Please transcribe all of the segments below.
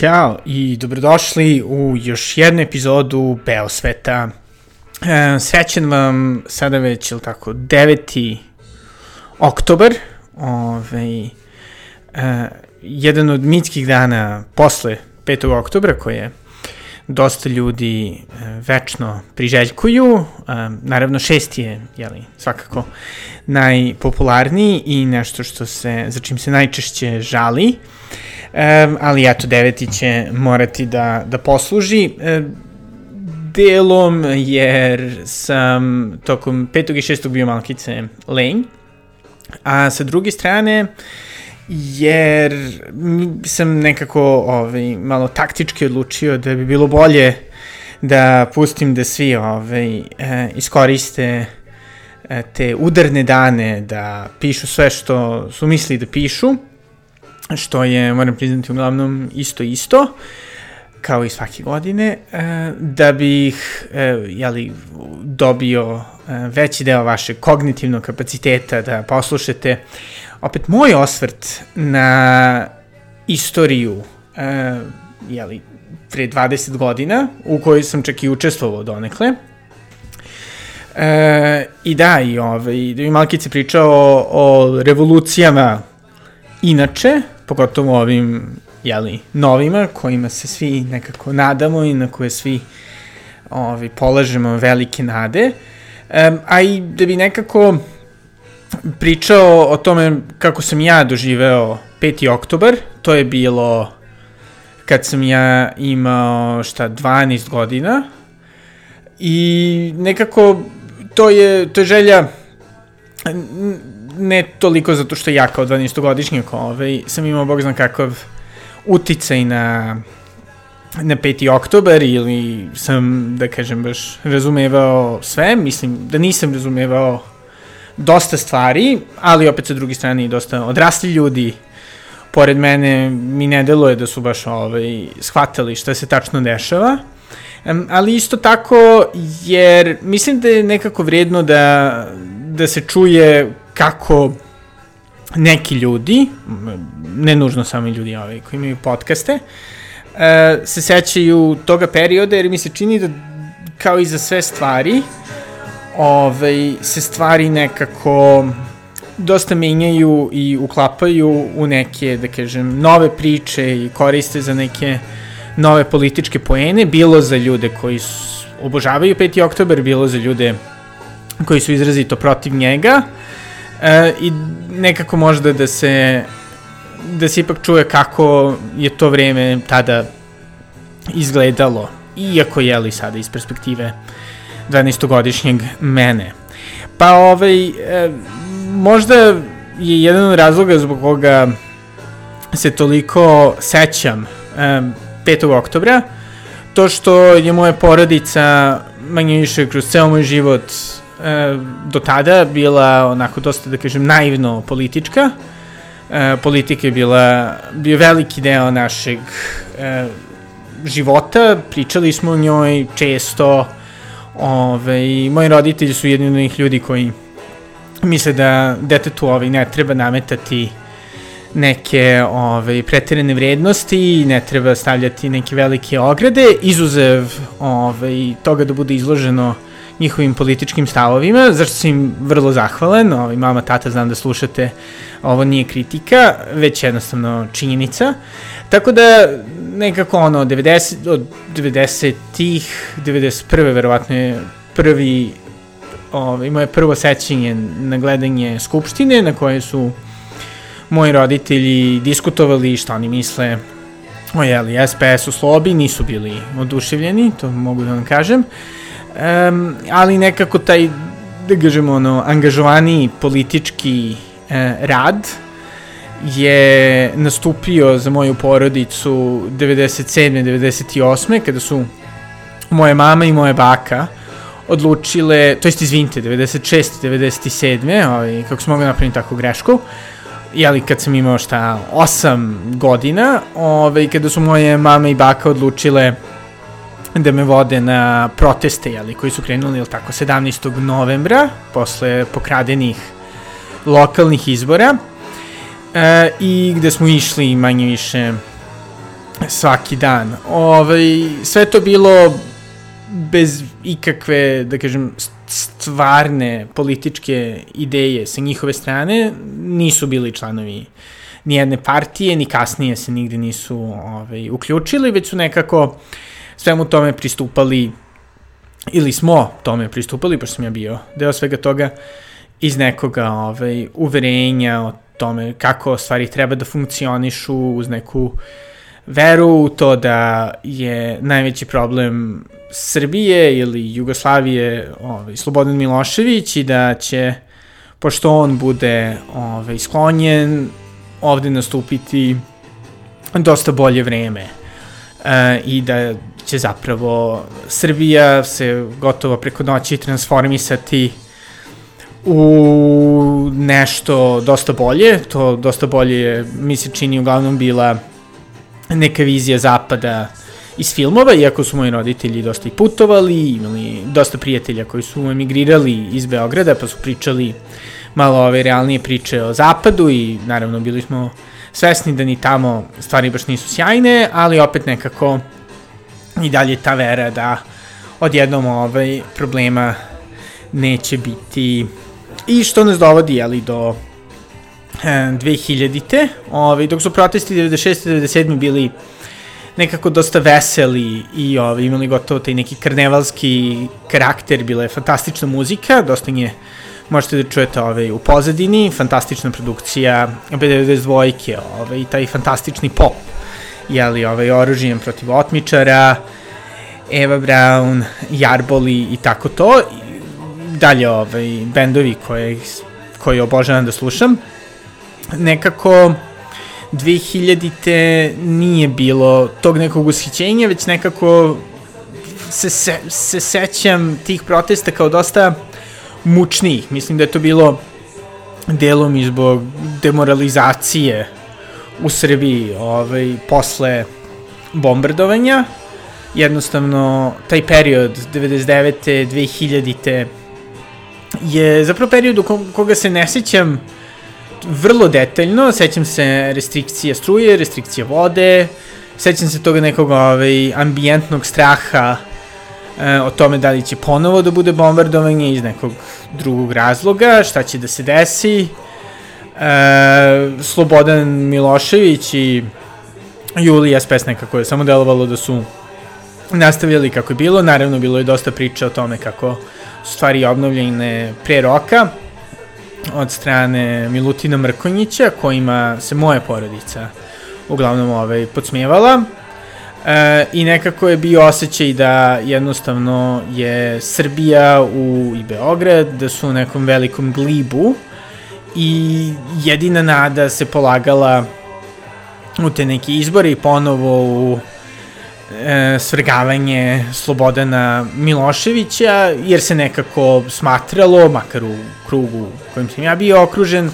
Ćao i dobrodošli u još jednu epizodu Beosveta. E, srećen vam sada već, ili tako, 9. oktober, ovaj, e, jedan od mitskih dana posle 5. oktobra koje dosta ljudi e, večno priželjkuju. E, naravno, šesti je, jeli, svakako najpopularniji i nešto što se, za čim se najčešće žali. Um, ali eto, deveti će morati da, da posluži. Delom jer sam tokom petog i šestog bio malkice lenj, a sa druge strane jer sam nekako ovaj, malo taktički odlučio da bi bilo bolje da pustim da svi ovaj, eh, iskoriste eh, te udarne dane da pišu sve što su mislili da pišu što je, moram priznati, uglavnom isto isto, kao i svake godine, e, da bih e, jeli, dobio e, veći deo vašeg kognitivnog kapaciteta da poslušate opet moj osvrt na istoriju jeli, pre 20 godina, u kojoj sam čak i učestvovao donekle. E, I da, i ovaj, da bi Malkice pričao o, o revolucijama inače, pogotovo ovim jeli, novima kojima se svi nekako nadamo i na koje svi ovi, polažemo velike nade. Um, a i da bi nekako pričao o tome kako sam ja doživeo 5. oktobar, to je bilo kad sam ja imao šta 12 godina i nekako to je, to je želja ne toliko zato što ja kao 12-godišnjak ovaj, sam imao, bog znam kakav uticaj na na 5. oktober ili sam, da kažem, baš razumevao sve. Mislim da nisam razumevao dosta stvari, ali opet sa druge strane i dosta odrasli ljudi pored mene mi ne deluje da su baš ovaj, shvatali šta se tačno dešava. Um, ali isto tako, jer mislim da je nekako vredno da, da se čuje kako neki ljudi, ne nužno samo ljudi ovaj, koji imaju podcaste, e, se sećaju toga perioda, jer mi se čini da kao i za sve stvari, ovaj, se stvari nekako dosta menjaju i uklapaju u neke, da kažem, nove priče i koriste za neke nove političke poene, bilo za ljude koji su, obožavaju 5. oktober, bilo za ljude koji su izrazito protiv njega, E, I nekako možda da se da se ipak čuje kako je to vreme tada izgledalo, iako je li sada iz perspektive 12-godišnjeg mene. Pa ovaj, e, možda je jedan od razloga zbog koga se toliko sećam e, 5. oktobra, to što je moja porodica manje više kroz ceo moj život e, do tada bila onako dosta, da kažem, naivno politička. E, politika je bila, bio veliki deo našeg e, života, pričali smo o njoj često, ove, moji roditelji su jedni od onih ljudi koji misle da detetu ovaj, ne treba nametati neke ove, pretirane vrednosti, ne treba stavljati neke velike ograde, izuzev ove, toga da bude izloženo njihovim političkim stavovima, zašto sam im vrlo zahvalan, ovaj, mama, tata, znam da slušate, ovo nije kritika, već jednostavno činjenica. Tako da, nekako ono, 90, od 90-ih, 91. verovatno je prvi, ovaj, moje prvo sećanje na gledanje Skupštine, na koje su moji roditelji diskutovali šta oni misle o jeli, SPS u slobi, nisu bili oduševljeni, to mogu da vam kažem. Uh, um, ali nekako taj, da kažemo, ono, angažovaniji politički e, rad je nastupio za moju porodicu 97. 98. kada su moje mama i moje baka odlučile, to jest izvinite, 96. 97. Ovaj, kako smo mogli napraviti takvu grešku, jeli kad sam imao šta, 8 godina, ovaj, kada su moje mama i baka odlučile da me vode na proteste, jeli, koji su krenuli, jel tako, 17. novembra, posle pokradenih lokalnih izbora, e, i gde smo išli manje više svaki dan. Ovaj, sve to bilo bez ikakve, da kažem, stvarne političke ideje sa njihove strane, nisu bili članovi ni jedne partije, ni kasnije se nigde nisu ovaj, uključili, već su nekako svemu tome pristupali, ili smo tome pristupali, pošto sam ja bio deo svega toga, iz nekoga ovaj, uverenja o tome kako stvari treba da funkcionišu uz neku veru u to da je najveći problem Srbije ili Jugoslavije ovaj, Slobodan Milošević i da će, pošto on bude ovaj, sklonjen, ovde nastupiti dosta bolje vreme e, i da će zapravo Srbija se gotovo preko noći transformisati u nešto dosta bolje, to dosta bolje mi se čini uglavnom bila neka vizija zapada iz filmova, iako su moji roditelji dosta i putovali, imali dosta prijatelja koji su emigrirali iz Beograda, pa su pričali malo ove realnije priče o zapadu i naravno bili smo svesni da ni tamo stvari baš nisu sjajne, ali opet nekako i dalje ta vera da odjednom ovaj problema neće biti i što nas dovodi ali do 2000-te, ovaj, dok su protesti 96. 97. bili nekako dosta veseli i ovaj, imali gotovo taj neki karnevalski karakter, bila je fantastična muzika, dosta nje možete da čujete ovaj, u pozadini, fantastična produkcija B92, ovaj, taj fantastični pop, jeli, ovaj, oružijem protiv otmičara, Eva Brown, Jarboli i tako to, dalje ovaj, bendovi koje, koje obožavam da slušam nekako 2000-te nije bilo tog nekog ushićenja, već nekako se, se, se sećam tih protesta kao dosta mučnijih. Mislim da je to bilo delom i zbog demoralizacije u Srbiji ovaj, posle bombardovanja. Jednostavno, taj period 99. 2000. je zapravo period u koga se ne sećam vrlo detaljno, sećam se restrikcije struje, restrikcije vode, sećam se toga nekog ovaj, ambijentnog straha e, o tome da li će ponovo da bude bombardovanje iz nekog drugog razloga, šta će da se desi. E, Slobodan Milošević i Julija Spes nekako je samo delovalo da su nastavljali kako je bilo, naravno bilo je dosta priča o tome kako su stvari obnovljene pre roka, od strane Milutina Mrkonjića, kojima se moja porodica uglavnom ovaj, podsmijevala. E, I nekako je bio osjećaj da jednostavno je Srbija u, i Beograd, da su u nekom velikom glibu i jedina nada se polagala u te neke izbore i ponovo u e, svrgavanje Slobodana Miloševića, jer se nekako smatralo, makar u krugu kojim sam ja bio okružen,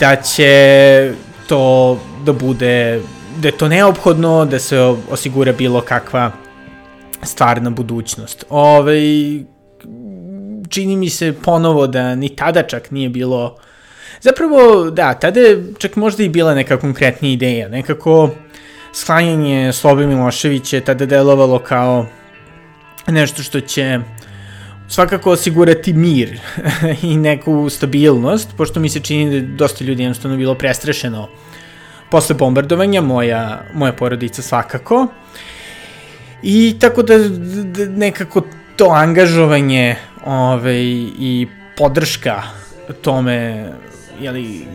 da će to da bude, da je to neophodno, da se osigura bilo kakva stvarna budućnost. Ove, ovaj, čini mi se ponovo da ni tada čak nije bilo Zapravo, da, tada je čak možda i bila neka konkretnija ideja, nekako sklanjanje Slobe Miloševića je tada delovalo kao nešto što će svakako osigurati mir i neku stabilnost, pošto mi se čini da je dosta ljudi jednostavno bilo prestrašeno posle bombardovanja, moja, moja porodica svakako. I tako da, da nekako to angažovanje ovaj, i podrška tome jeli,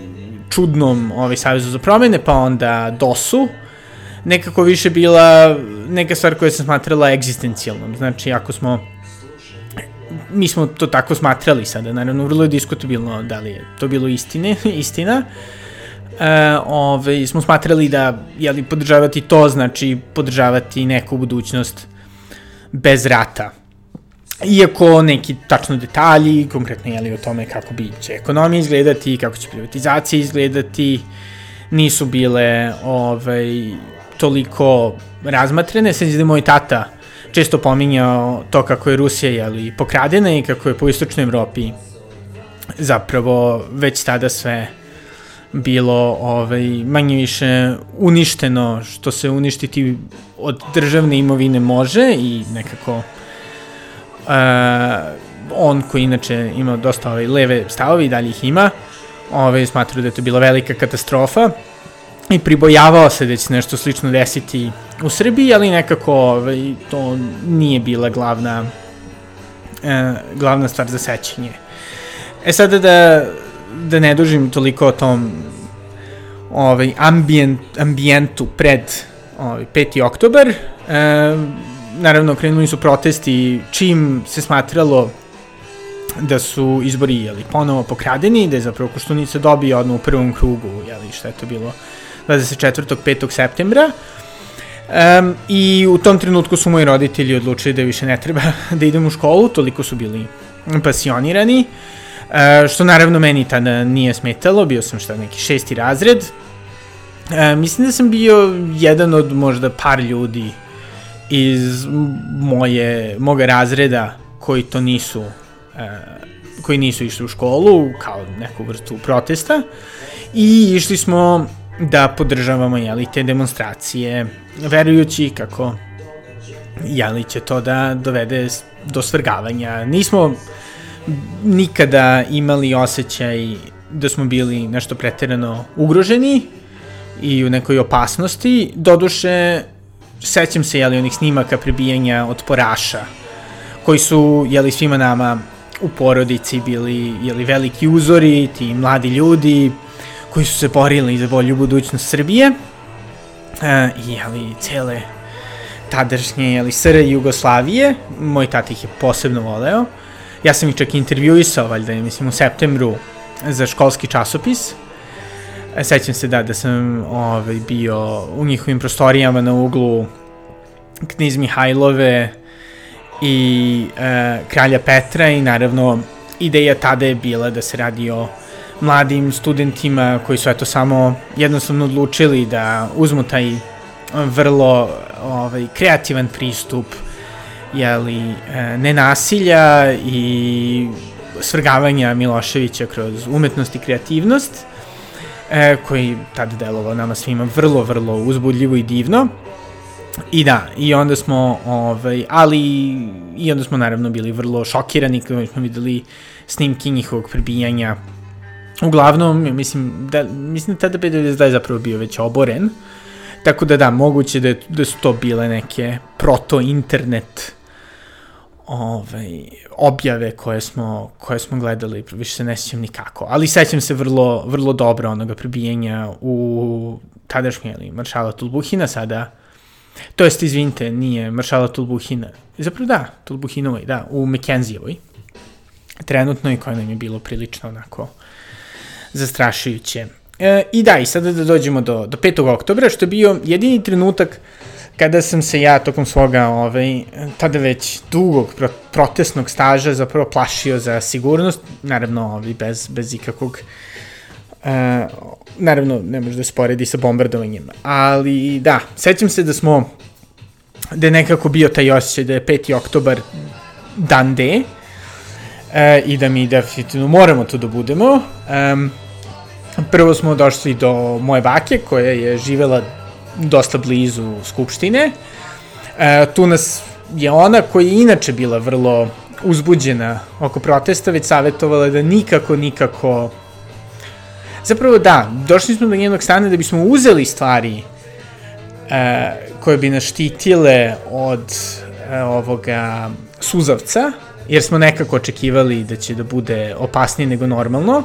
čudnom ovaj, Savjezu za promene, pa onda DOS-u, nekako više bila neka stvar koja se smatrala egzistencijalnom. Znači, ako smo mi smo to tako smatrali sada, naravno vrlo je diskutabilno da li je to bilo istine, istina. E, ove, smo smatrali da jeli, podržavati to znači podržavati neku budućnost bez rata. Iako neki tačno detalji, konkretno jeli o tome kako bi će ekonomija izgledati, kako će privatizacija izgledati, nisu bile ovaj, toliko razmatrene. Sveći da je moj tata često pominjao to kako je Rusija jeli, pokradena i kako je po istočnoj Evropi zapravo već tada sve bilo ovaj, manje više uništeno, što se uništiti od državne imovine može i nekako on koji inače ima dosta ovaj, leve stavove i dalje ih ima, ovaj, smatrao da je to bila velika katastrofa i pribojavao se da će nešto slično desiti u Srbiji, ali nekako ovaj, to nije bila glavna, uh, glavna stvar za sećanje. E sada da da ne dužim toliko o tom ovaj, ambijent, ambijentu pred ovaj, 5. oktober, e, naravno krenuli su protesti čim se smatralo da su izbori jeli, ponovo pokradeni, da je zapravo Koštunica dobio odmah u prvom krugu, jeli, šta je to bilo, 24. 5. septembra. Um, I u tom trenutku su moji roditelji odlučili da više ne treba da idem u školu, toliko su bili pasionirani. Uh, što naravno meni tada nije smetalo, bio sam šta neki šesti razred. E, mislim da sam bio jedan od možda par ljudi iz moje, moga razreda koji to nisu e, koji nisu išli u školu kao neku vrstu protesta i išli smo da podržavamo jeli, te demonstracije verujući kako jeli će to da dovede do svrgavanja. Nismo nikada imali osjećaj da smo bili nešto preterano ugroženi i u nekoj opasnosti. Doduše, sećam se jeli, onih snimaka prebijanja otporaša koji su jeli, svima nama u porodici bili jeli, veliki uzori, ti mladi ljudi koji su se borili za bolju budućnost Srbije e, i jeli, cele tadašnje jeli, SR Jugoslavije. Moj tata ih je posebno voleo. Ja sam ih čak intervjuisao, valjda, mislim, u septembru za školski časopis. E, sećam se da, da sam ovaj, bio u njihovim prostorijama na uglu Kniz Mihajlove i e, Kralja Petra i naravno ideja tada je bila da se radi o mladim studentima koji su eto samo jednostavno odlučili da uzmu taj vrlo ovaj, kreativan pristup jeli, e, nenasilja i svrgavanja Miloševića kroz umetnost i kreativnost, e, koji tad delovao nama svima vrlo, vrlo uzbudljivo i divno. I da, i onda smo, ovaj, ali i onda smo naravno bili vrlo šokirani kada smo videli snimki njihovog prebijanja. Uglavnom, mislim da, mislim da tada B92 je zapravo bio već oboren, tako da da, moguće da, da su to bile neke proto-internet ovaj, objave koje smo, koje smo gledali, više se ne sjećam nikako, ali sećam se vrlo, vrlo dobro onoga prebijenja u tadašnje, ili maršala Tulbuhina sada, to jest, izvinite, nije maršala Tulbuhina, zapravo da, Tulbuhinovoj, da, u Mekenzijevoj, trenutno i koje nam je bilo prilično onako zastrašujuće. E, I da, i sada da dođemo do, do 5. oktobra, što je bio jedini trenutak kada sam se ja tokom svoga, ovaj, tada već dugog pro protestnog staža zapravo plašio za sigurnost, naravno ovaj, bez, bez ikakvog Uh, naravno, ne može da se poredi sa bombardovanjem, ali da, sećam se da smo, da je nekako bio taj osjećaj da je 5. oktobar dan D uh, i da mi definitivno moramo tu da budemo. Um, prvo smo došli do moje bake koja je živela dosta blizu Skupštine. E, tu nas je ona koja je inače bila vrlo uzbuđena oko protesta, već savjetovala da nikako, nikako... Zapravo da, došli smo do njenog stana da bismo uzeli stvari e, koje bi nas štitile od e, ovoga suzavca, jer smo nekako očekivali da će da bude opasnije nego normalno.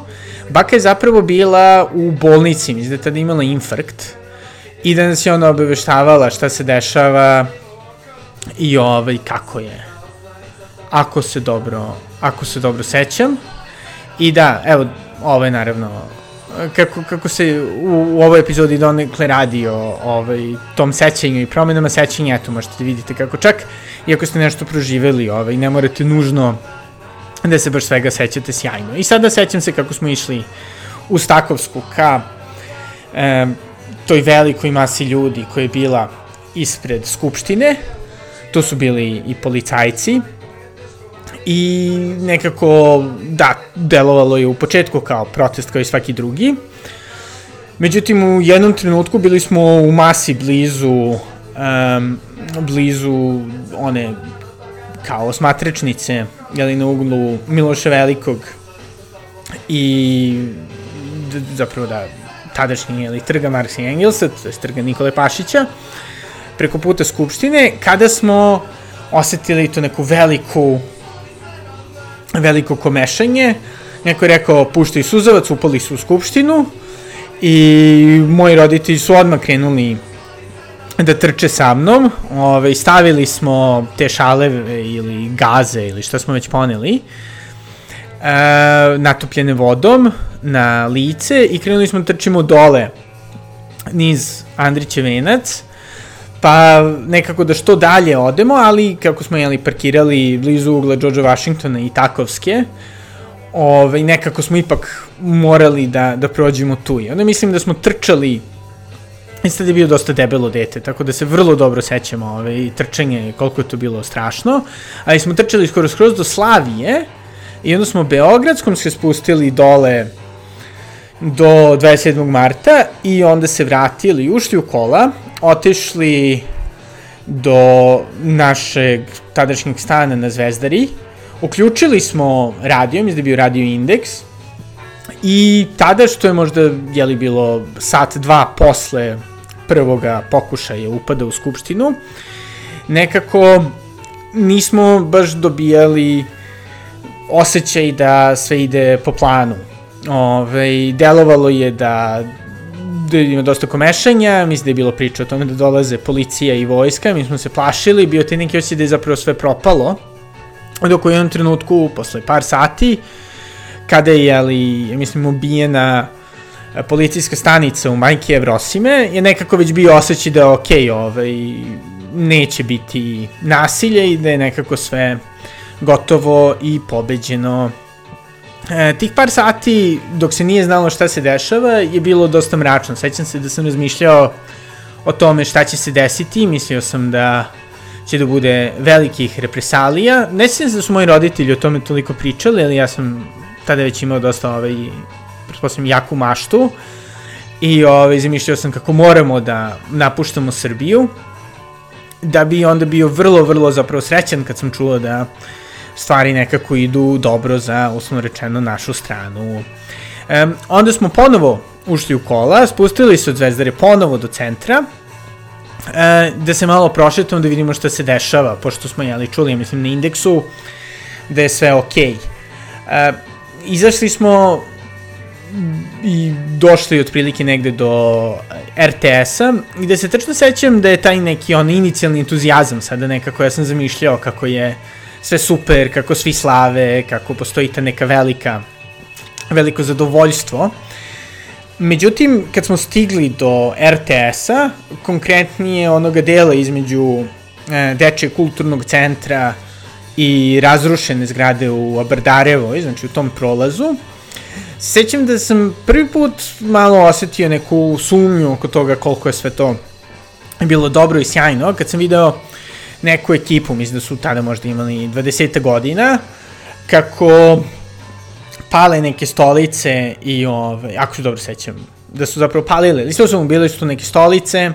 Baka je zapravo bila u bolnici, mislim da je tada imala infarkt, i da nas je ona obaveštavala šta se dešava i ovaj, kako je. Ako se dobro, ako se dobro sećam. I da, evo, ovo je naravno kako, kako se u, u ovoj epizodi donekle radi o ovaj, tom sećanju i promenama sećanja, eto možete da vidite kako čak, iako ste nešto proživeli, ovaj, ne morate nužno da se baš svega sećate sjajno. I sada sećam se kako smo išli u Stakovsku ka e, toj velikoj masi ljudi koja je bila ispred Skupštine, to su bili i policajci, i nekako, da, delovalo je u početku kao protest kao i svaki drugi, Međutim, u jednom trenutku bili smo u masi blizu, um, blizu one kao smatrečnice, jeli na uglu Miloša Velikog i zapravo da tadašnji jeli, trga Marksa i Engelsa, to je trga Nikole Pašića, preko puta Skupštine, kada smo osetili to neku veliku veliko komešanje, neko je rekao puštaj suzavac, upali su u Skupštinu i moji roditelji su odmah krenuli da trče sa mnom, ove, stavili smo te šaleve ili gaze ili šta smo već poneli, natopljene vodom na lice i krenuli smo da trčimo dole niz Andriće venac, pa nekako da što dalje odemo, ali kako smo jeli parkirali blizu ugla George Washingtona i Takovske, ovaj, nekako smo ipak morali da, da prođemo tu. I onda mislim da smo trčali I sad je bio dosta debelo dete, tako da se vrlo dobro sećamo ovaj, trčanje, koliko je to bilo strašno. Ali smo trčali skoro skroz do Slavije i onda smo Beogradskom se spustili dole do 27. marta i onda se vratili, ušli u kola, otišli do našeg tadašnjeg stana na Zvezdari, uključili smo radio, mislim da je bio radio indeks, i tada što je možda, jeli bilo sat, dva posle prvoga pokušaja upada u Skupštinu, nekako nismo baš dobijali osjećaj da sve ide po planu. Ove, delovalo je da da ima dosta komešanja, mislim da je bilo priča o tome da dolaze policija i vojska, mi smo se plašili, bio te neki osjećaj da je zapravo sve propalo, dok u jednom trenutku, posle par sati, kada je, ja mislim, ubijena policijska stanica u Majke Evrosime, je nekako već bio osjećaj da je okej, okay, ovaj, neće biti nasilje i da je nekako sve gotovo i pobeđeno E, tih par sati, dok se nije znalo šta se dešava, je bilo dosta mračno. Sećam se da sam razmišljao o tome šta će se desiti, mislio sam da će da bude velikih represalija. Ne sjećam da su moji roditelji o tome toliko pričali, ali ja sam tada već imao dosta, ovaj, pretpostavljam, jaku maštu. I ovaj, zamišljao sam kako moramo da napuštamo Srbiju, da bi onda bio vrlo, vrlo zapravo srećan kad sam čuo da stvari nekako idu dobro za, uslovno rečeno, našu stranu. E, onda smo ponovo ušli u kola, spustili se od Zvezdare ponovo do centra, e, da se malo prošetamo da vidimo šta se dešava, pošto smo jeli čuli, mislim, na indeksu, da je sve okej. Okay. E, izašli smo i došli otprilike negde do RTS-a, gde se tačno sećam da je taj neki on inicijalni entuzijazam sada nekako, ja sam zamišljao kako je sve super, kako svi slave, kako postoji ta neka velika, veliko zadovoljstvo. Međutim, kad smo stigli do RTS-a, konkretnije onoga dela između e, Deče kulturnog centra i razrušene zgrade u Abardarevoj, znači u tom prolazu, sećam da sam prvi put malo osetio neku sumnju oko toga koliko je sve to bilo dobro i sjajno, kad sam video neku ekipu, mislim da su tada možda imali 20 godina, kako pale neke stolice i ove, ako se dobro sećam, da su zapravo palile, ili su bile su neke stolice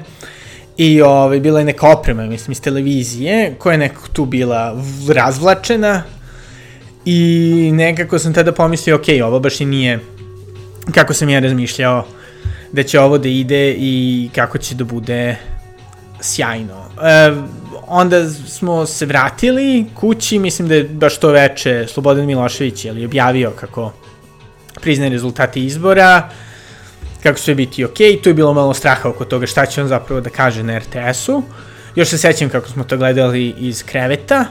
i ove, bila je neka oprema, mislim, iz televizije, koja je nekako tu bila razvlačena i nekako sam tada pomislio, ok, ovo baš i nije kako sam ja razmišljao da će ovo da ide i kako će da bude sjajno. E, onda smo se vratili kući, mislim da je baš to veče Slobodan Milošević je objavio kako priznaje rezultati izbora, kako će biti ok, tu je bilo malo straha oko toga šta će on zapravo da kaže na RTS-u. Još se sećam kako smo to gledali iz kreveta.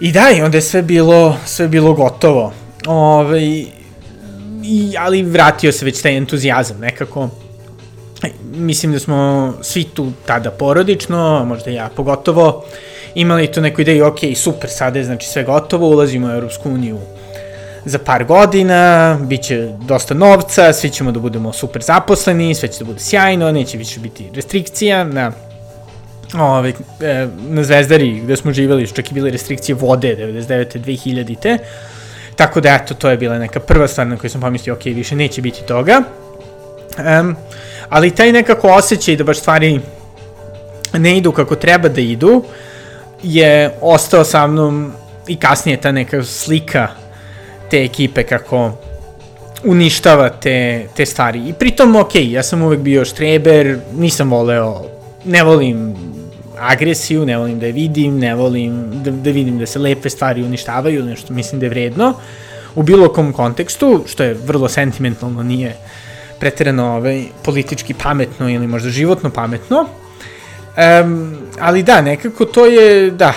I da, onda je sve bilo, sve bilo gotovo. Ove, i, ali vratio se već taj entuzijazam nekako mislim da smo svi tu tada porodično, možda ja pogotovo, imali tu neku ideju, ok, super, sada je znači sve gotovo, ulazimo u Europsku uniju za par godina, bit će dosta novca, svi ćemo da budemo super zaposleni, sve će da bude sjajno, neće više biti restrikcija na ove, e, na Zvezdari gde smo živeli, čak i bile restrikcije vode 99. 2000. Tako da, eto, to je bila neka prva stvar na koju sam pomislio, ok, više neće biti toga. Um, ali taj nekako osjećaj da baš stvari ne idu kako treba da idu, je ostao sa mnom i kasnije ta neka slika te ekipe kako uništava te, te stvari. I pritom, ok, ja sam uvek bio štreber, nisam voleo, ne volim agresiju, ne volim da je vidim, ne volim da, da vidim da se lepe stvari uništavaju, nešto mislim da je vredno, u bilo kom kontekstu, što je vrlo sentimentalno, nije pretirano ovaj, politički pametno ili možda životno pametno, um, ali da, nekako to je, da,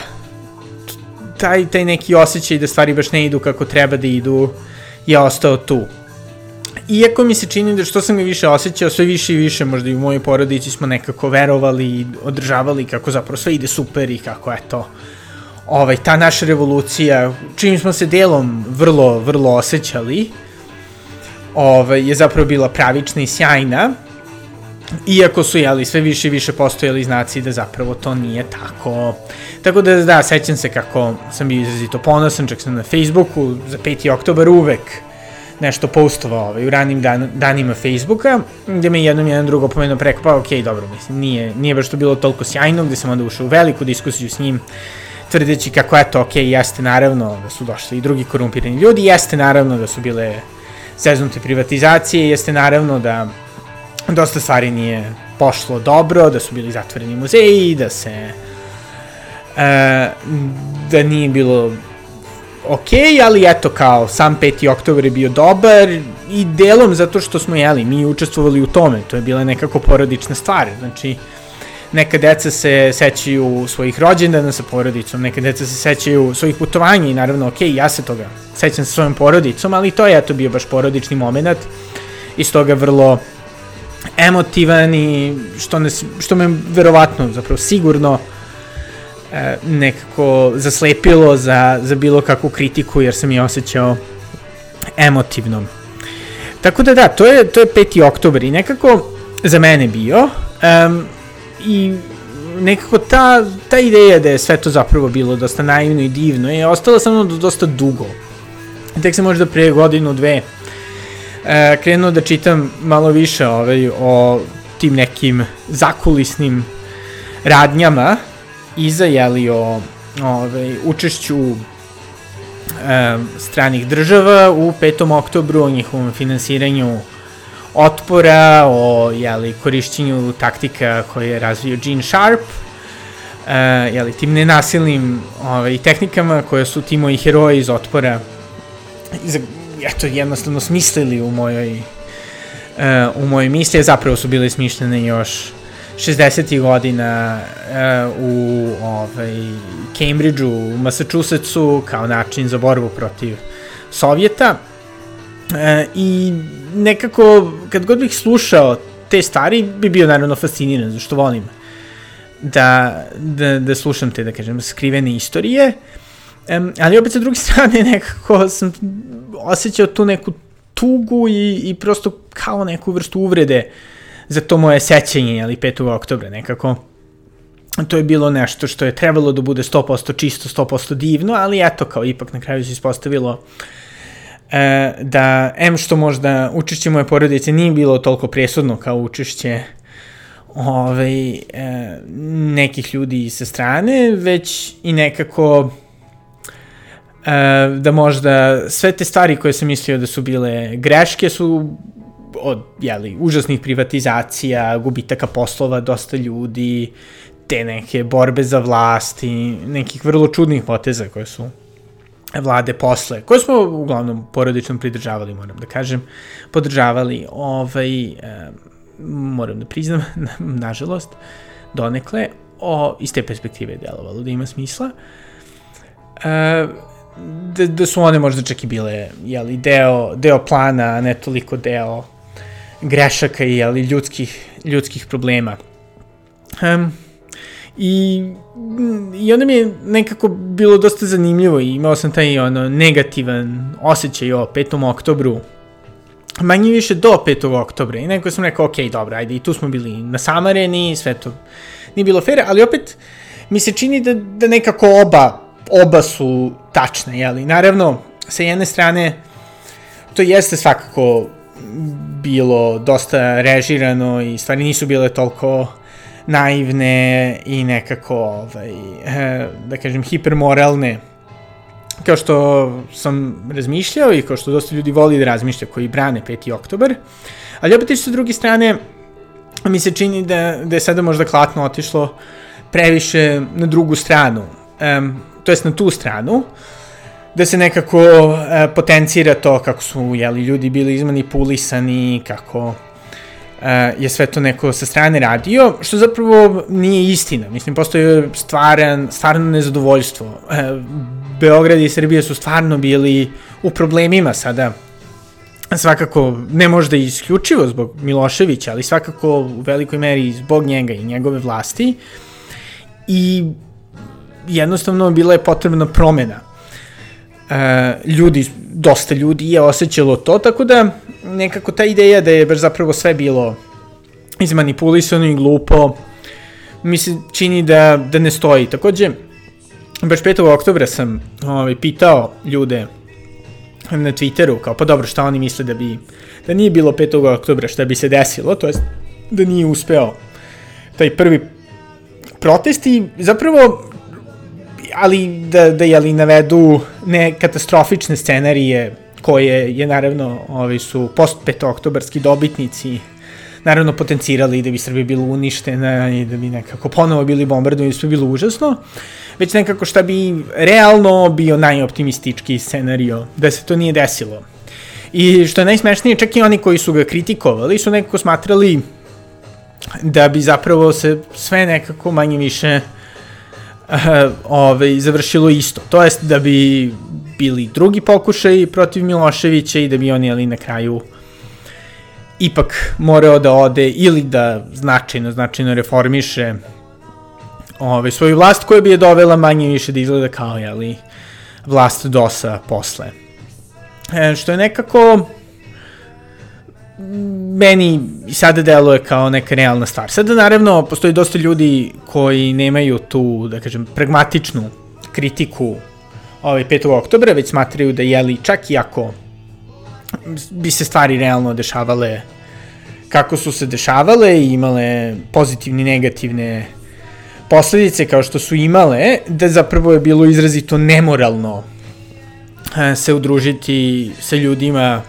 taj, taj neki osjećaj da stvari baš ne idu kako treba da idu je ostao tu. Iako mi se čini da što sam ga više osjećao, sve više i više možda i u mojoj porodici smo nekako verovali i održavali kako zapravo sve ide super i kako eto, ovaj, ta naša revolucija, čim smo se delom vrlo, vrlo osjećali, ovaj, je zapravo bila pravična i sjajna, iako su, jeli, sve više i više postojali znaci da zapravo to nije tako. Tako da, da, sećam se kako sam bio izrazito ponosan, čak sam na Facebooku za 5. oktobar uvek nešto postovao ovaj, u ranim dan, danima Facebooka, gde me jednom jedan drugo pomenuo preko, pa okej, okay, dobro, mislim, nije, nije baš to bilo toliko sjajno, gde sam onda ušao u veliku diskusiju s njim, tvrdeći kako, eto, okej, okay, jeste naravno da su došli i drugi korumpirani ljudi, jeste naravno da su bile zeznute privatizacije, jeste naravno da dosta stvari nije pošlo dobro, da su bili zatvoreni muzeji, da se e, da nije bilo ok, ali eto kao sam 5. oktober je bio dobar i delom zato što smo jeli, mi učestvovali u tome, to je bila nekako porodična stvar, znači neka deca se sećaju svojih rođendana sa porodicom, neka deca se sećaju svojih putovanja i naravno ok, ja se toga sećam sa svojom porodicom, ali to je eto bio baš porodični moment i stoga vrlo emotivan i što, ne, što me verovatno, zapravo sigurno, e, nekako zaslepilo za, za bilo kakvu kritiku jer sam je osjećao emotivno. Tako da da, to je, to je 5. oktober i nekako za mene bio um, i nekako ta, ta ideja da je sve to zapravo bilo dosta naivno i divno je ostala sa mnom dosta dugo. Tek se možda pre godinu, dve e, krenuo da čitam malo više ovaj, o tim nekim zakulisnim radnjama iza, jeli, o ovaj, učešću e, stranih država u 5. oktobru, o njihovom finansiranju otpora, o jeli, korišćenju taktika koje je razvio Gene Sharp, e, jeli, tim nenasilnim ovaj, tehnikama koje su ti moji heroji iz otpora iz, eto, jednostavno smislili u mojoj uh, u mojoj misli, zapravo su bile smišljene još 60. godina uh, u ovaj, Cambridgeu, u Massachusettsu, kao način za borbu protiv Sovjeta. Uh, I nekako, kad god bih slušao te stvari, bi bio naravno fasciniran, zašto volim da, da, da slušam te, da kažem, skrivene istorije. Uh, Um, ali opet sa druge strane nekako sam osjećao tu neku tugu i, i prosto kao neku vrstu uvrede za to moje sećanje, ali 5. oktobra nekako. To je bilo nešto što je trebalo da bude 100% čisto, 100% divno, ali eto, kao ipak na kraju se ispostavilo e, da, em što možda učešće moje porodice nije bilo toliko presudno kao učešće ovaj, e, nekih ljudi sa strane, već i nekako e, da možda sve te stvari koje sam mislio da su bile greške su od jeli, užasnih privatizacija, gubitaka poslova dosta ljudi, te neke borbe za vlast i nekih vrlo čudnih poteza koje su vlade posle, koje smo uglavnom porodično pridržavali, moram da kažem, podržavali, ovaj, e, moram da priznam, nažalost, donekle, o, iz te perspektive je delovalo da ima smisla. E, da, da su one možda čak i bile jeli, deo, deo plana, a ne toliko deo grešaka i jeli, ljudskih, ljudskih problema. Um, I, I onda mi je nekako bilo dosta zanimljivo i imao sam taj ono, negativan osjećaj o 5. oktobru, manje više do 5. oktobra i neko sam rekao, ok, dobro, ajde, i tu smo bili nasamareni, sve to nije bilo fair, ali opet mi se čini da, da nekako oba oba su tačne, jeli? Naravno, sa jedne strane, to jeste svakako bilo dosta režirano i stvari nisu bile toliko naivne i nekako, ovaj, eh, da kažem, hipermoralne kao što sam razmišljao i kao što dosta ljudi voli da razmišlja koji brane 5. oktober, ali opet sa druge strane mi se čini da, da je sada možda klatno otišlo previše na drugu stranu, um, to jest na tu stranu, da se nekako uh, potencira to kako su jeli, ljudi bili izmanipulisani, kako je sve to neko sa strane radio, što zapravo nije istina. Mislim, postoje stvaran, stvarno nezadovoljstvo. Uh, Beograd i Srbija su stvarno bili u problemima sada svakako ne možda isključivo zbog Miloševića, ali svakako u velikoj meri zbog njega i njegove vlasti i jednostavno bila je potrebna promena. E, ljudi, dosta ljudi je osjećalo to, tako da nekako ta ideja da je baš zapravo sve bilo izmanipulisano i glupo, mi se čini da, da ne stoji. Takođe, baš 5. oktobra sam ovaj, pitao ljude na Twitteru, kao pa dobro, šta oni misle da bi, da nije bilo 5. oktobra, šta bi se desilo, to jest da nije uspeo taj prvi protest i zapravo ali da, da jeli navedu ne katastrofične scenarije koje je naravno ovi su post 5. oktobarski dobitnici naravno potencirali da bi Srbija bila uništena i da bi nekako ponovo bili bombardovani sve bilo užasno, već nekako šta bi realno bio najoptimistički scenario, da se to nije desilo. I što je najsmešnije, čak i oni koji su ga kritikovali su nekako smatrali da bi zapravo se sve nekako manje više uh, ovaj, završilo isto. To jest da bi bili drugi pokušaj protiv Miloševića i da bi oni ali na kraju ipak morao da ode ili da značajno, značajno reformiše ove, svoju vlast koja bi je dovela manje više da izgleda kao, jeli, vlast DOS-a posle. E, što je nekako meni sada deluje kao neka realna stvar. Sada naravno postoji dosta ljudi koji nemaju tu, da kažem, pragmatičnu kritiku ovaj 5. oktobra, već smatraju da jeli čak i ako bi se stvari realno dešavale kako su se dešavale i imale pozitivne i negativne posledice kao što su imale, da zapravo je bilo izrazito nemoralno e, se udružiti sa ljudima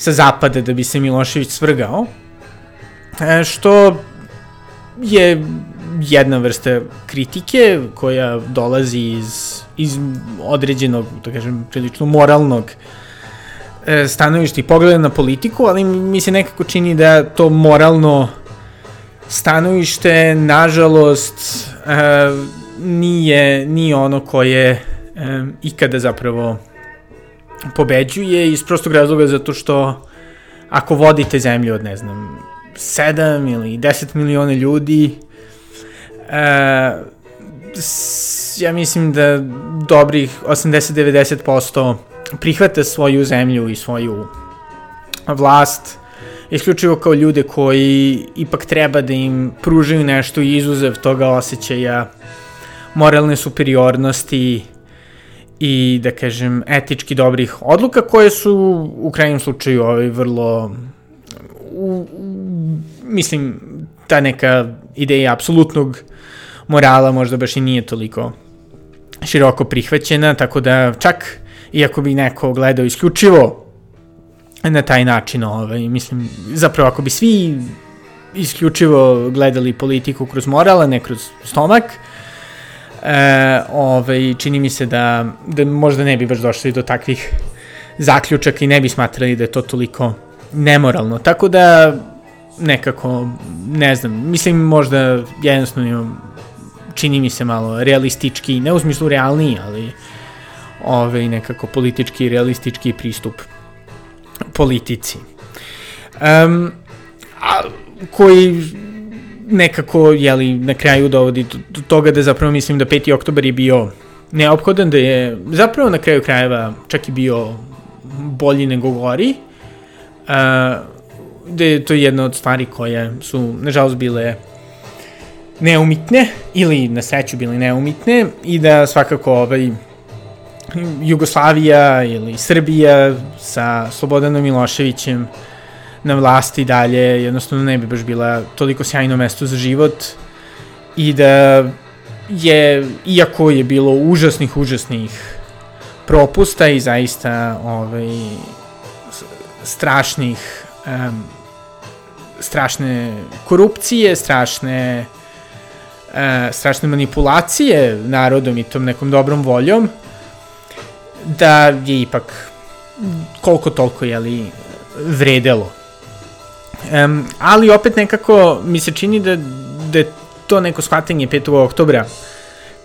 sa zapada da bi se Milošević svrgao, e, što je jedna vrsta kritike koja dolazi iz, iz određenog, da kažem, prilično moralnog e, stanovišta i pogleda na politiku, ali mi se nekako čini da to moralno stanovište, nažalost, e, nije, nije ono koje ikada zapravo pobeđuje iz prostog razloga zato što ako vodite zemlju od, ne znam, 7 ili 10 miliona ljudi, e, ja mislim da dobrih 80-90% prihvate svoju zemlju i svoju vlast isključivo kao ljude koji ipak treba da im pružaju nešto izuzev toga osjećaja moralne superiornosti i da kažem etički dobrih odluka koje su u krajnjem slučaju ovaj vrlo u, u, mislim ta neka ideja apsolutnog morala možda baš i nije toliko široko prihvaćena, tako da čak iako bi neko gledao isključivo na taj način, ovaj, mislim, zapravo ako bi svi isključivo gledali politiku kroz moral, a ne kroz stomak, e, ovaj, čini mi se da, da možda ne bi baš došli do takvih zaključaka i ne bi smatrali da je to toliko nemoralno. Tako da, nekako, ne znam, mislim možda jednostavno čini mi se malo realistički, ne u smislu realniji, ali ovaj, nekako politički realistički pristup politici. Um, a, koji nekako, jeli, na kraju dovodi do, toga da zapravo mislim da 5. oktober je bio neophodan, da je zapravo na kraju krajeva čak i bio bolji nego gori, uh, da je to jedna od stvari koje su, nažalost, bile neumitne ili na sreću bile neumitne i da svakako ovaj, Jugoslavija ili Srbija sa Slobodanom Miloševićem na vlasti dalje, jednostavno ne bi baš bila toliko sjajno mesto za život i da je, iako je bilo užasnih, užasnih propusta i zaista ovaj, strašnih um, strašne korupcije, strašne uh, strašne manipulacije narodom i tom nekom dobrom voljom, da je ipak koliko toliko jeli, vredelo. Um, ali opet nekako mi se čini da, da je to neko shvatanje 5. oktobra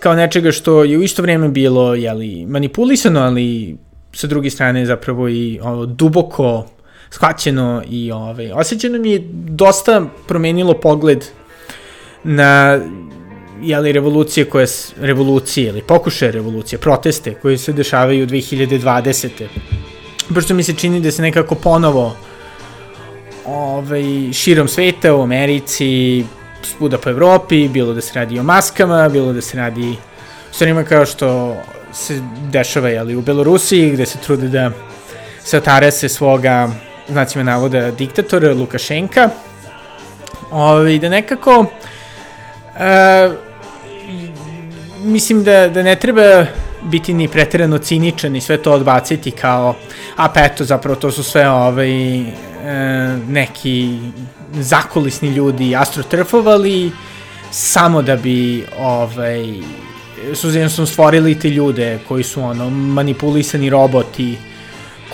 kao nečega što je u isto vreme bilo jeli, manipulisano, ali sa druge strane zapravo i ovo, duboko shvaćeno i ovaj, osjećano mi je dosta promenilo pogled na jeli, revolucije koje, revolucije ili pokušaje revolucije, proteste koje se dešavaju 2020. Pošto mi se čini da se nekako ponovo ovaj, širom sveta, u Americi, svuda po Evropi, bilo da se radi o maskama, bilo da se radi o stvarima kao što se dešava jeli, u Belorusiji, gde se trude da se otarese svoga, znacima navoda, diktatora Lukašenka. Ovaj, da nekako uh, mislim da, da ne treba biti ni preterano ciničan i sve to odbaciti kao a pa eto zapravo to su sve ovaj, e, neki zakulisni ljudi astrotrfovali samo da bi ovaj, su jednostavno stvorili te ljude koji su ono manipulisani roboti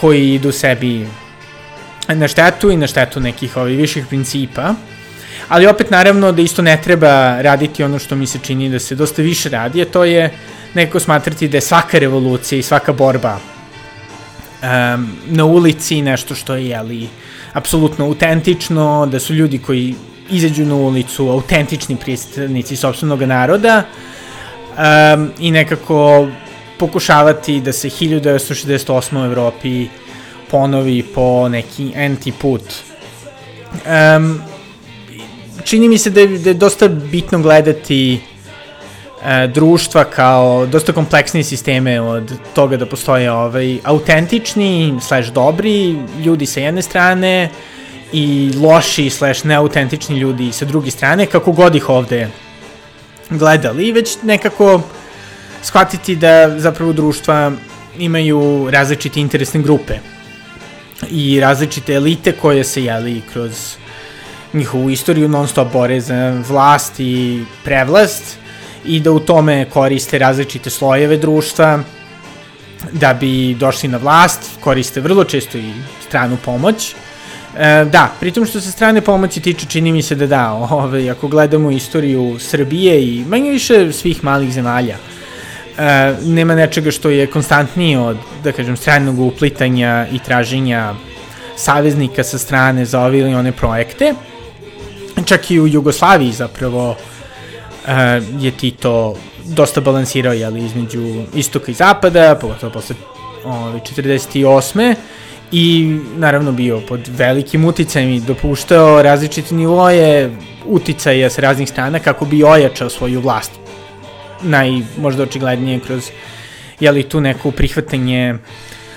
koji idu sebi na štetu i na štetu nekih ovih viših principa. Ali opet naravno da isto ne treba raditi ono što mi se čini da se dosta više radi, a to je neko smatrati da je svaka revolucija i svaka borba um, na ulici nešto što je, jeli, apsolutno autentično, da su ljudi koji izađu na ulicu autentični predstavnici sobstvenog naroda um, i nekako pokušavati da se 1968. u Evropi ponovi po neki anti put. Um, čini mi se da je, da je dosta bitno gledati društva kao dosta kompleksnije sisteme od toga da postoje ovaj, autentični slash dobri ljudi sa jedne strane i loši slash neautentični ljudi sa druge strane, kako god ih ovde gledali, već nekako shvatiti da zapravo društva imaju različite interesne grupe i različite elite koje se jeli kroz njihovu istoriju non stop bore za vlast i prevlast i da u tome koriste različite slojeve društva da bi došli na vlast, koriste vrlo često i stranu pomoć. E, da, pritom što se strane pomoći tiče, čini mi se da da, ove, ako gledamo istoriju Srbije i manje više svih malih zemalja, e, nema nečega što je konstantnije od, da kažem, stranog uplitanja i traženja saveznika sa strane za ove ili one projekte. Čak i u Jugoslaviji zapravo je Tito dosta balansirao jeli, između istoka i zapada, pogotovo posle ovaj, 48. I naravno bio pod velikim uticajem i dopuštao različite nivoje uticaja sa raznih strana kako bi ojačao svoju vlast. Naj, možda očiglednije kroz jeli, tu neko prihvatanje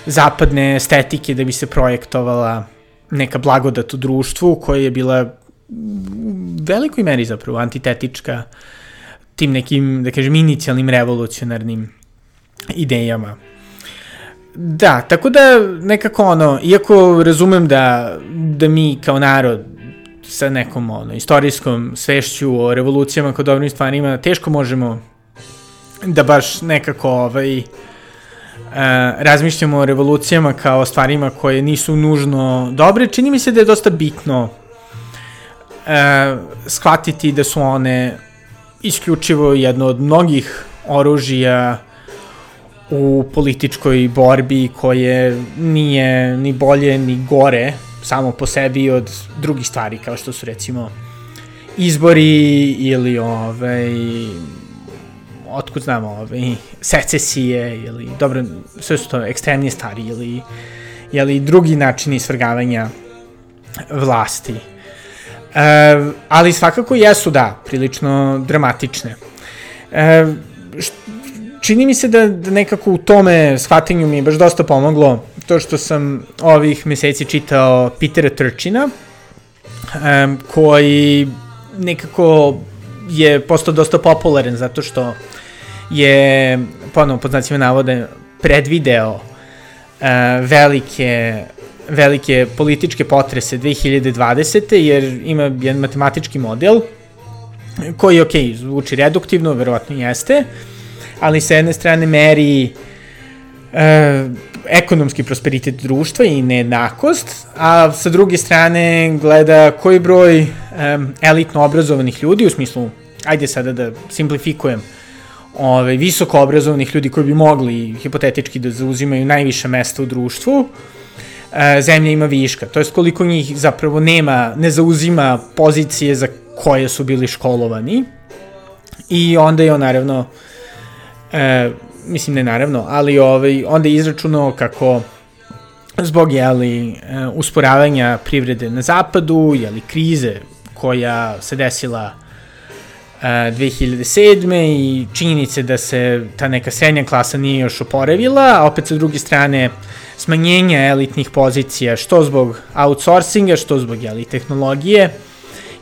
zapadne estetike da bi se projektovala neka blagodat u društvu koja je bila velikoj meri zapravo antitetička tim nekim, da kažem, inicijalnim revolucionarnim idejama. Da, tako da nekako ono, iako razumem da, da mi kao narod sa nekom ono, istorijskom svešću o revolucijama kao dobrim stvarima teško možemo da baš nekako ovaj, uh, razmišljamo o revolucijama kao stvarima koje nisu nužno dobre, čini mi se da je dosta bitno e, shvatiti da su one isključivo jedno od mnogih oružija u političkoj borbi koje nije ni bolje ni gore samo po sebi od drugih stvari kao što su recimo izbori ili ovaj otkud znamo ovaj secesije ili dobro sve su to ekstremnije stvari ili ili drugi načini svrgavanja vlasti E, ali svakako jesu, da, prilično dramatične. E, čini mi se da, da nekako u tome shvatanju mi je baš dosta pomoglo to što sam ovih meseci čitao Petera Trčina, um, koji nekako je postao dosta popularan zato što je, ponovno pod znacima navode, predvideo uh, velike velike političke potrese 2020. jer ima jedan matematički model koji, ok, zvuči reduktivno, verovatno jeste, ali sa jedne strane meri e, ekonomski prosperitet društva i nejednakost, a sa druge strane gleda koji broj e, elitno obrazovanih ljudi, u smislu, ajde sada da simplifikujem, ove, visoko obrazovanih ljudi koji bi mogli hipotetički da zauzimaju najviše mesta u društvu, zemlja ima viška. To je koliko njih zapravo nema, ne zauzima pozicije za koje su bili školovani. I onda je on naravno, e, mislim ne naravno, ali ovaj, onda je izračunao kako zbog jeli, e, usporavanja privrede na zapadu, jeli, krize koja se desila 2007. E, i činjenice da se ta neka srednja klasa nije još oporavila, a opet sa druge strane smanjenja elitnih pozicija, što zbog outsourcinga, što zbog jeli, tehnologije,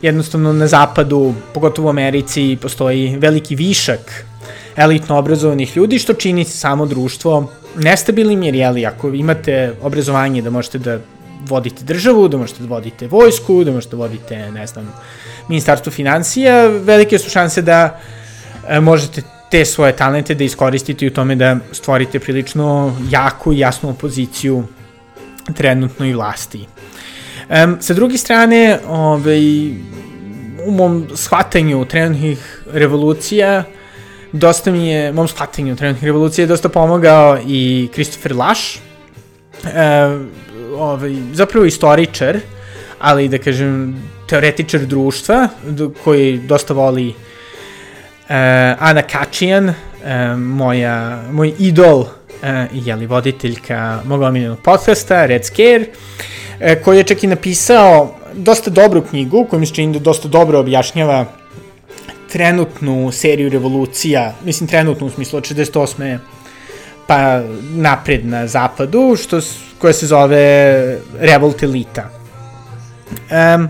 jednostavno na zapadu, pogotovo u Americi, postoji veliki višak elitno obrazovanih ljudi, što čini samo društvo nestabilnim, jer jeli, ako imate obrazovanje da možete da vodite državu, da možete da vodite vojsku, da možete da vodite, ne znam, ministarstvo financija, velike su šanse da e, možete te svoje talente da iskoristite i u tome da stvorite prilično jaku i jasnu opoziciju trenutnoj vlasti. Um, sa druge strane, ovaj, u mom shvatanju trenutnih revolucija, dosta mi je, mom shvatanju trenutnih revolucija dosta pomogao i Christopher Lash, um, ovaj, zapravo istoričar, ali da kažem teoretičar društva, koji dosta voli uh, Ana Kačijan, uh, moja, moj idol uh, jeli, voditeljka mog omiljenog podcasta, Red Scare, uh, koji je čak i napisao dosta dobru knjigu, koja mi se čini da dosta dobro objašnjava trenutnu seriju revolucija, mislim trenutnu u smislu od 68 pa napred na zapadu, što, koja se zove Revolt Elita. Um,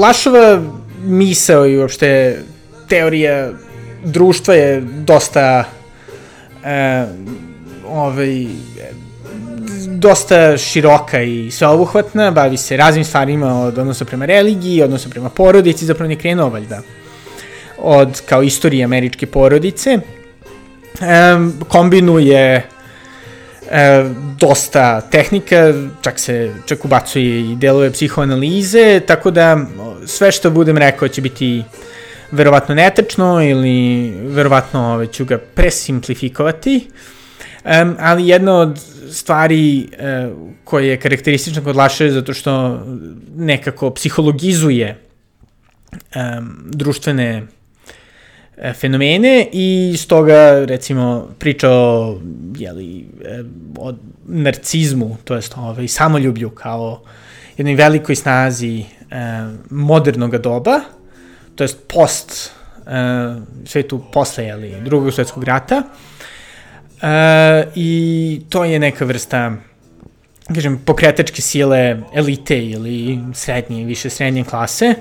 Lašova misao i uopšte teorija društva je dosta uh, ovaj, dosta široka i sveobuhvatna, bavi se raznim stvarima od odnosa prema religiji, odnosa prema porodici, zapravo ne krenuo valjda od kao istorije američke porodice. Um, kombinuje e, dosta tehnika, čak se čak ubacuje i delove psihoanalize, tako da sve što budem rekao će biti verovatno netačno ili verovatno ove, ću ga presimplifikovati, um, ali jedna od stvari uh, koje je karakteristična kod Laše zato što nekako psihologizuje um, društvene E, fenomene i stoga recimo priča o, jeli, e, o narcizmu, to jest ovaj, samoljublju kao jednoj velikoj snazi e, modernog doba, to jest post e, svetu posle jeli, drugog svetskog rata. E, i to je neka vrsta kažem, pokretačke sile elite ili srednje, više srednje klase,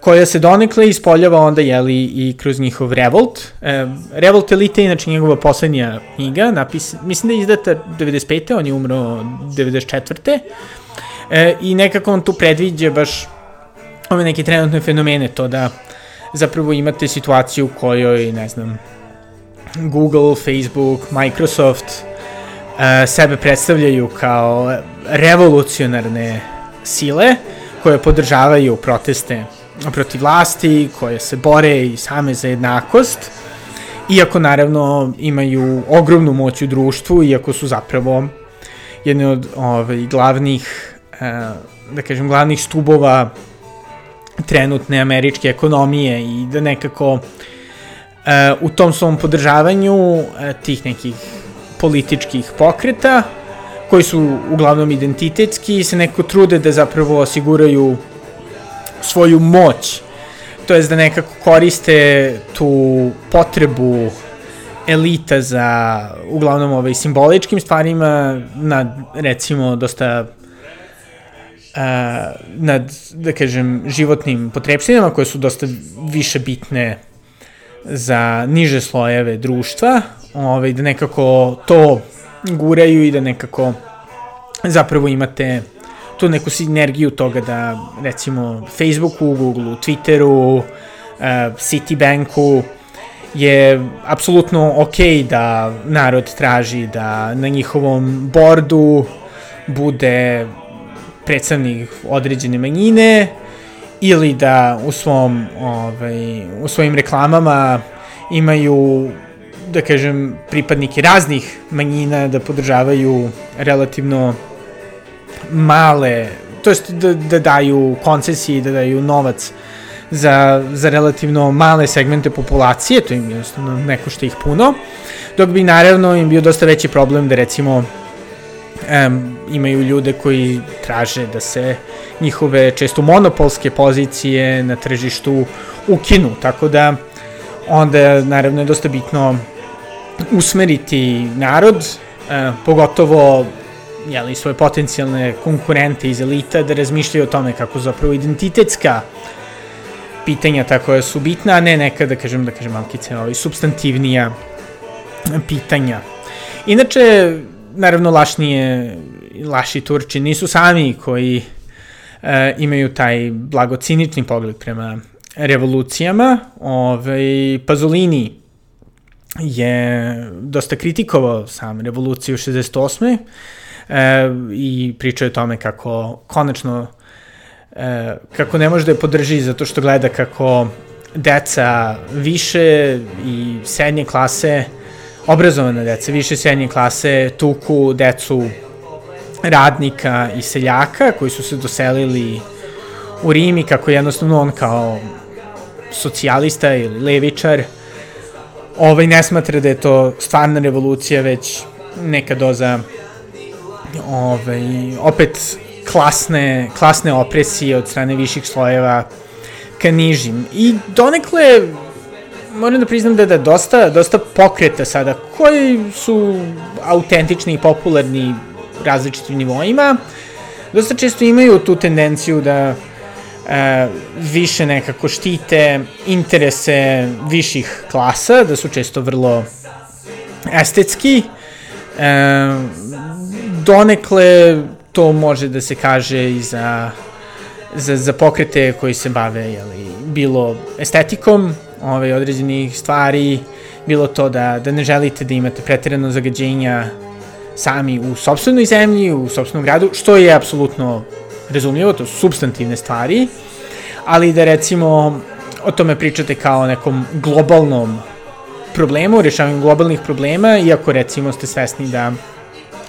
koja se donekle ispoljava onda, jeli, i kroz njihov Revolt. E, Revolt elite je inače njegova poslednja knjiga, napis, mislim da je izdata 95. on je umro 94. E, I nekako on tu predviđa baš ove neke trenutne fenomene, to da zapravo imate situaciju u kojoj, ne znam, Google, Facebook, Microsoft, sebe predstavljaju kao revolucionarne sile koje podržavaju proteste protiv vlasti, koje se bore i same za jednakost, iako naravno imaju ogromnu moć u društvu, iako su zapravo jedne od ovaj, glavnih, e, da kažem, glavnih stubova trenutne američke ekonomije i da nekako e, u tom svom podržavanju tih nekih političkih pokreta, koji su uglavnom identitetski i se neko trude da zapravo osiguraju svoju moć, to jest da nekako koriste tu potrebu elita za uglavnom ovaj, simboličkim stvarima nad recimo dosta uh, nad, da kažem, životnim potrebštinama koje su dosta više bitne za niže slojeve društva, ovaj, da nekako to guraju i da nekako zapravo imate tu neku sinergiju toga da recimo Facebooku, Googleu, Twitteru, uh, Citibanku je apsolutno ok da narod traži da na njihovom bordu bude predstavnik određene manjine ili da u svom ovaj u svojim reklamama imaju da kažem pripadnike raznih manjina da podržavaju relativno male to jest da, da daju koncesije da daju novac za, za relativno male segmente populacije, to im jednostavno ne košta ih puno, dok bi naravno im bio dosta veći problem da recimo um, imaju ljude koji traže da se njihove često monopolske pozicije na tržištu ukinu, tako da onda naravno je dosta bitno usmeriti narod, e, pogotovo jeli, svoje potencijalne konkurente iz elita da razmišljaju o tome kako zapravo identitetska pitanja ta koja su bitna, a ne neka, da kažem, da kažem, malkice, ovaj, substantivnija pitanja. Inače, naravno, lašnije, laši Turči nisu sami koji e, imaju taj blagocinični pogled prema revolucijama. Ovaj, Pazolini je dosta kritikovao sam revoluciju 68. E, i pričao o tome kako konačno e, kako ne može da je podrži zato što gleda kako deca više i srednje klase, obrazovane deca, više srednje klase tuku decu radnika i seljaka koji su se doselili u Rim i kako jednostavno on kao socijalista ili levičar ovaj ne smatra da je to stvarna revolucija, već neka doza ovaj, opet klasne, klasne opresije od strane viših slojeva ka nižim. I donekle, moram da priznam da je da dosta, dosta pokreta sada, koji su autentični i popularni različitim nivoima, dosta često imaju tu tendenciju da više nekako štite interese viših klasa, da su često vrlo estetski, e, donekle to može da se kaže i za, za, za pokrete koji se bave jeli, bilo estetikom ovaj, određenih stvari, bilo to da, da ne želite da imate pretirano zagađenja sami u sobstvenoj zemlji, u sobstvenom gradu, što je apsolutno razumljivo, to su substantivne stvari, ali da recimo o tome pričate kao o nekom globalnom problemu, rešavanju globalnih problema, iako recimo ste svesni da,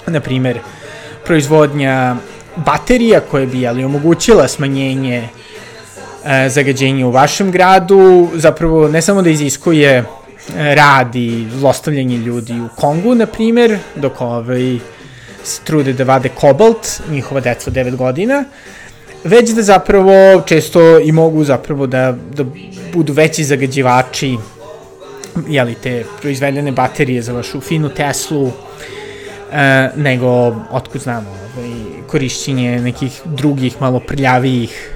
na primer, proizvodnja baterija koja bi ali, omogućila smanjenje e, zagađenja u vašem gradu, zapravo ne samo da iziskuje e, rad i zlostavljanje ljudi u Kongu, na primer, dok ovaj, se trude da vade kobalt, njihova deca od 9 godina, već da zapravo često i mogu zapravo da, da budu veći zagađivači jeli, te proizvedene baterije za vašu finu Teslu, e, nego, otkud znamo, ovaj, korišćenje nekih drugih, malo prljavijih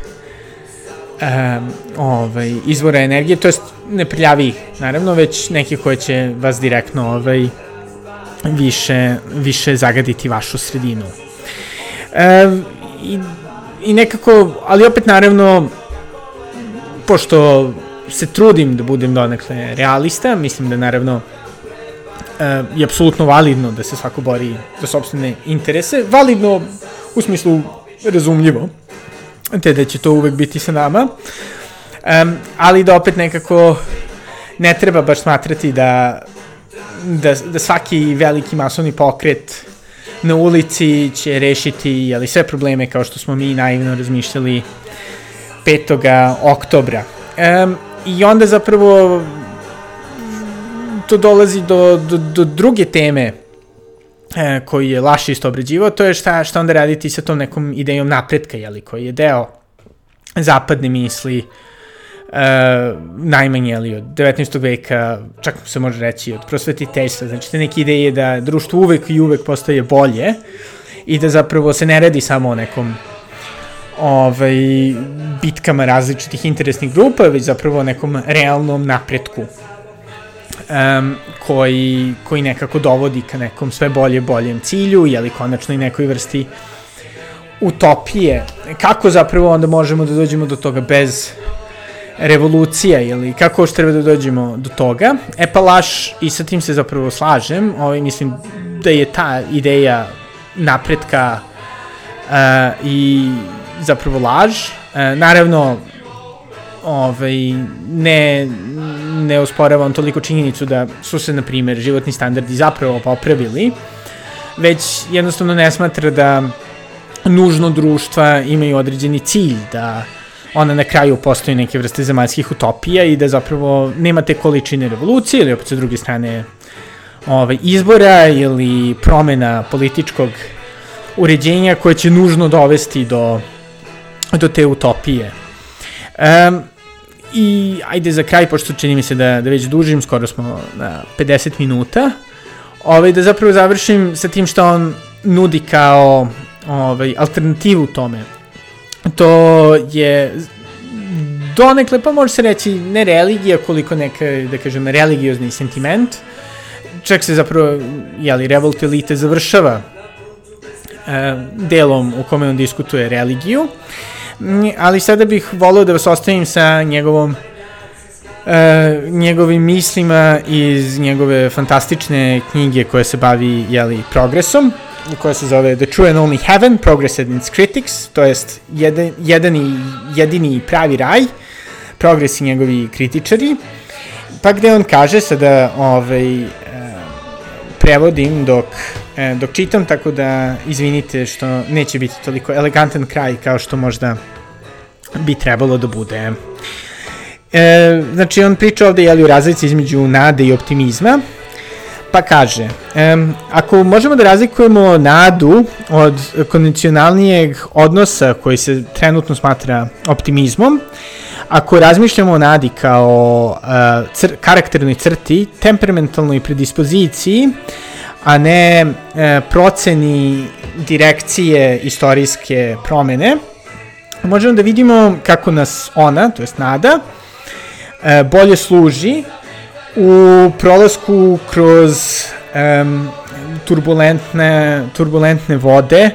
e, ovaj, izvora energije, to jest ne prljavijih, naravno, već neki koje će vas direktno ovaj, više, više zagaditi vašu sredinu. E, i, I nekako, ali opet naravno, pošto se trudim da budem donekle realista, mislim da naravno e, je apsolutno validno da se svako bori za sobstvene interese. Validno u smislu razumljivo, te da će to uvek biti sa nama. Um, ali da opet nekako ne treba baš smatrati da, da, da svaki veliki masovni pokret na ulici će rešiti jeli, sve probleme kao što smo mi naivno razmišljali 5. oktobra. Um, I onda zapravo to dolazi do, do, do druge teme e, koji je Laš isto obrađivao, to je šta, šta onda raditi sa tom nekom idejom napretka, jeli, koji je deo zapadne misli, najmanje, ali od 19. veka, čak se može reći od prosvetiteljstva, znači te neke ideje da društvo uvek i uvek postaje bolje i da zapravo se ne radi samo o nekom ovaj, bitkama različitih interesnih grupa, već zapravo o nekom realnom napretku um, koji, koji nekako dovodi ka nekom sve bolje boljem cilju, jeli konačno i nekoj vrsti utopije. Kako zapravo onda možemo da dođemo do toga bez revolucija ili kako još treba da dođemo do toga. E pa laš, i sa tim se zapravo slažem, ovaj, mislim da je ta ideja napretka uh, i zapravo laž. Uh, naravno, ovaj, ne, ne osporavam toliko činjenicu da su se, na primjer, životni standardi zapravo popravili, već jednostavno ne smatra da nužno društva imaju određeni cilj, da ona na kraju postoji neke vrste zemaljskih utopija i da zapravo nema te količine revolucije ili opet sa druge strane ovaj, izbora ili promena političkog uređenja koje će nužno dovesti do, do te utopije. Um, I ajde za kraj, pošto čini mi se da, da već dužim, skoro smo na 50 minuta, ovaj, da zapravo završim sa tim što on nudi kao ovaj, alternativu tome. To je donekle, pa može se reći, ne religija, koliko neka, da kažem, religiozni sentiment. Čak se zapravo, jeli, revolt elite završava e, delom u kome on diskutuje religiju. Ali sada bih volio da vas ostavim sa njegovom e, njegovim mislima iz njegove fantastične knjige koja se bavi jeli, progresom koja se zove The True and Only Heaven, Progress and its Critics, to jest jedan, jedan i jedini pravi raj, progres i njegovi kritičari, pa gde on kaže sada ovaj, e, prevodim dok, e, dok čitam, tako da izvinite što neće biti toliko elegantan kraj kao što možda bi trebalo da bude. E, znači, on priča ovde jeli, u razlici između nade i optimizma, pa kaže, um, ako možemo da razlikujemo nadu od konvencionalnijeg odnosa koji se trenutno smatra optimizmom, ako razmišljamo o nadi kao uh, cr karakternoj crti, temperamentalnoj predispoziciji, a ne uh, proceni direkcije istorijske promene, možemo da vidimo kako nas ona, to jest nada, uh, bolje služi u prolasku kroz um, turbulentne, turbulentne vode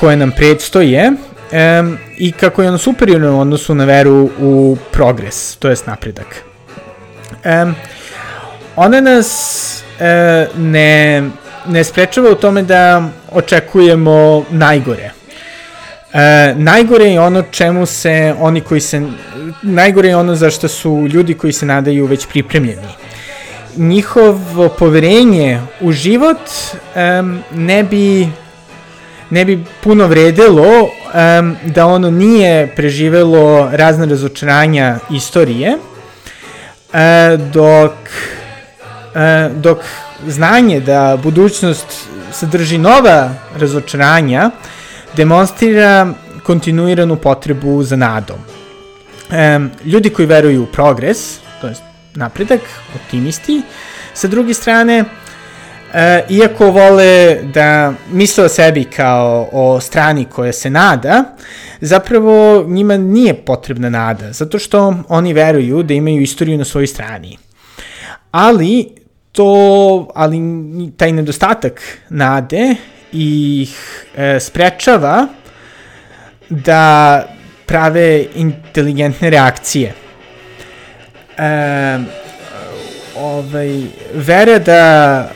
koje nam predstoje um, i kako je ono superiorno u odnosu na veru u progres, to jest napredak. Um, ona nas uh, ne, ne sprečava u tome da očekujemo najgore. E, najgore je ono čemu se oni koji se, najgore je ono za što su ljudi koji se nadaju već pripremljeni. Njihovo poverenje u život um, ne bi ne bi puno vredelo um, da ono nije preživelo razne razočaranja istorije, uh, dok, uh, dok znanje da budućnost sadrži nova razočaranja, uh, demonstrira kontinuiranu potrebu za nadom. E, ljudi koji veruju u progres, to je napredak, optimisti, sa druge strane, e, iako vole da misle o sebi kao o strani koja se nada, zapravo njima nije potrebna nada, zato što oni veruju da imaju istoriju na svojoj strani. Ali to, ali taj nedostatak nade ih e, sprečava da prave inteligentne reakcije. E, ovaj, vera da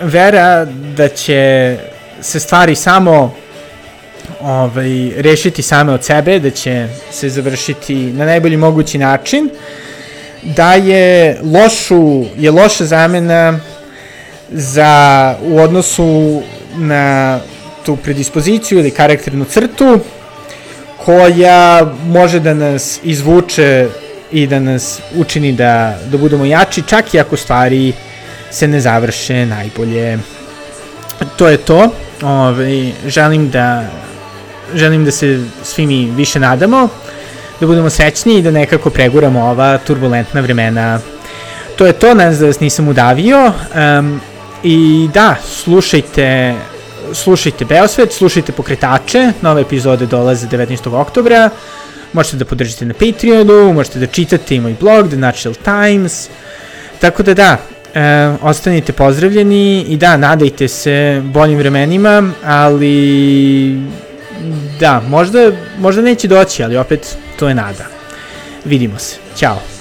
vera da će se stvari samo ovaj, rešiti same od sebe, da će se završiti na najbolji mogući način, da je lošu, je loša zamena za u odnosu na tu predispoziciju ili karakternu crtu koja može da nas izvuče i da nas učini da, da budemo jači, čak i ako stvari se ne završe najbolje. To je to. Ove, ovaj, želim da želim da se svi mi više nadamo, da budemo srećni i da nekako preguramo ova turbulentna vremena. To je to, nadam da vas nisam udavio. Um, I da, slušajte slušajte Beosvet, slušajte Pokretače, nove epizode dolaze 19. oktobra, možete da podržite na Patreonu, možete da čitate i moj blog, The Natural Times, tako da da, e, ostanite pozdravljeni i da, nadajte se boljim vremenima, ali da, možda, možda neće doći, ali opet to je nada. Vidimo se. Ćao.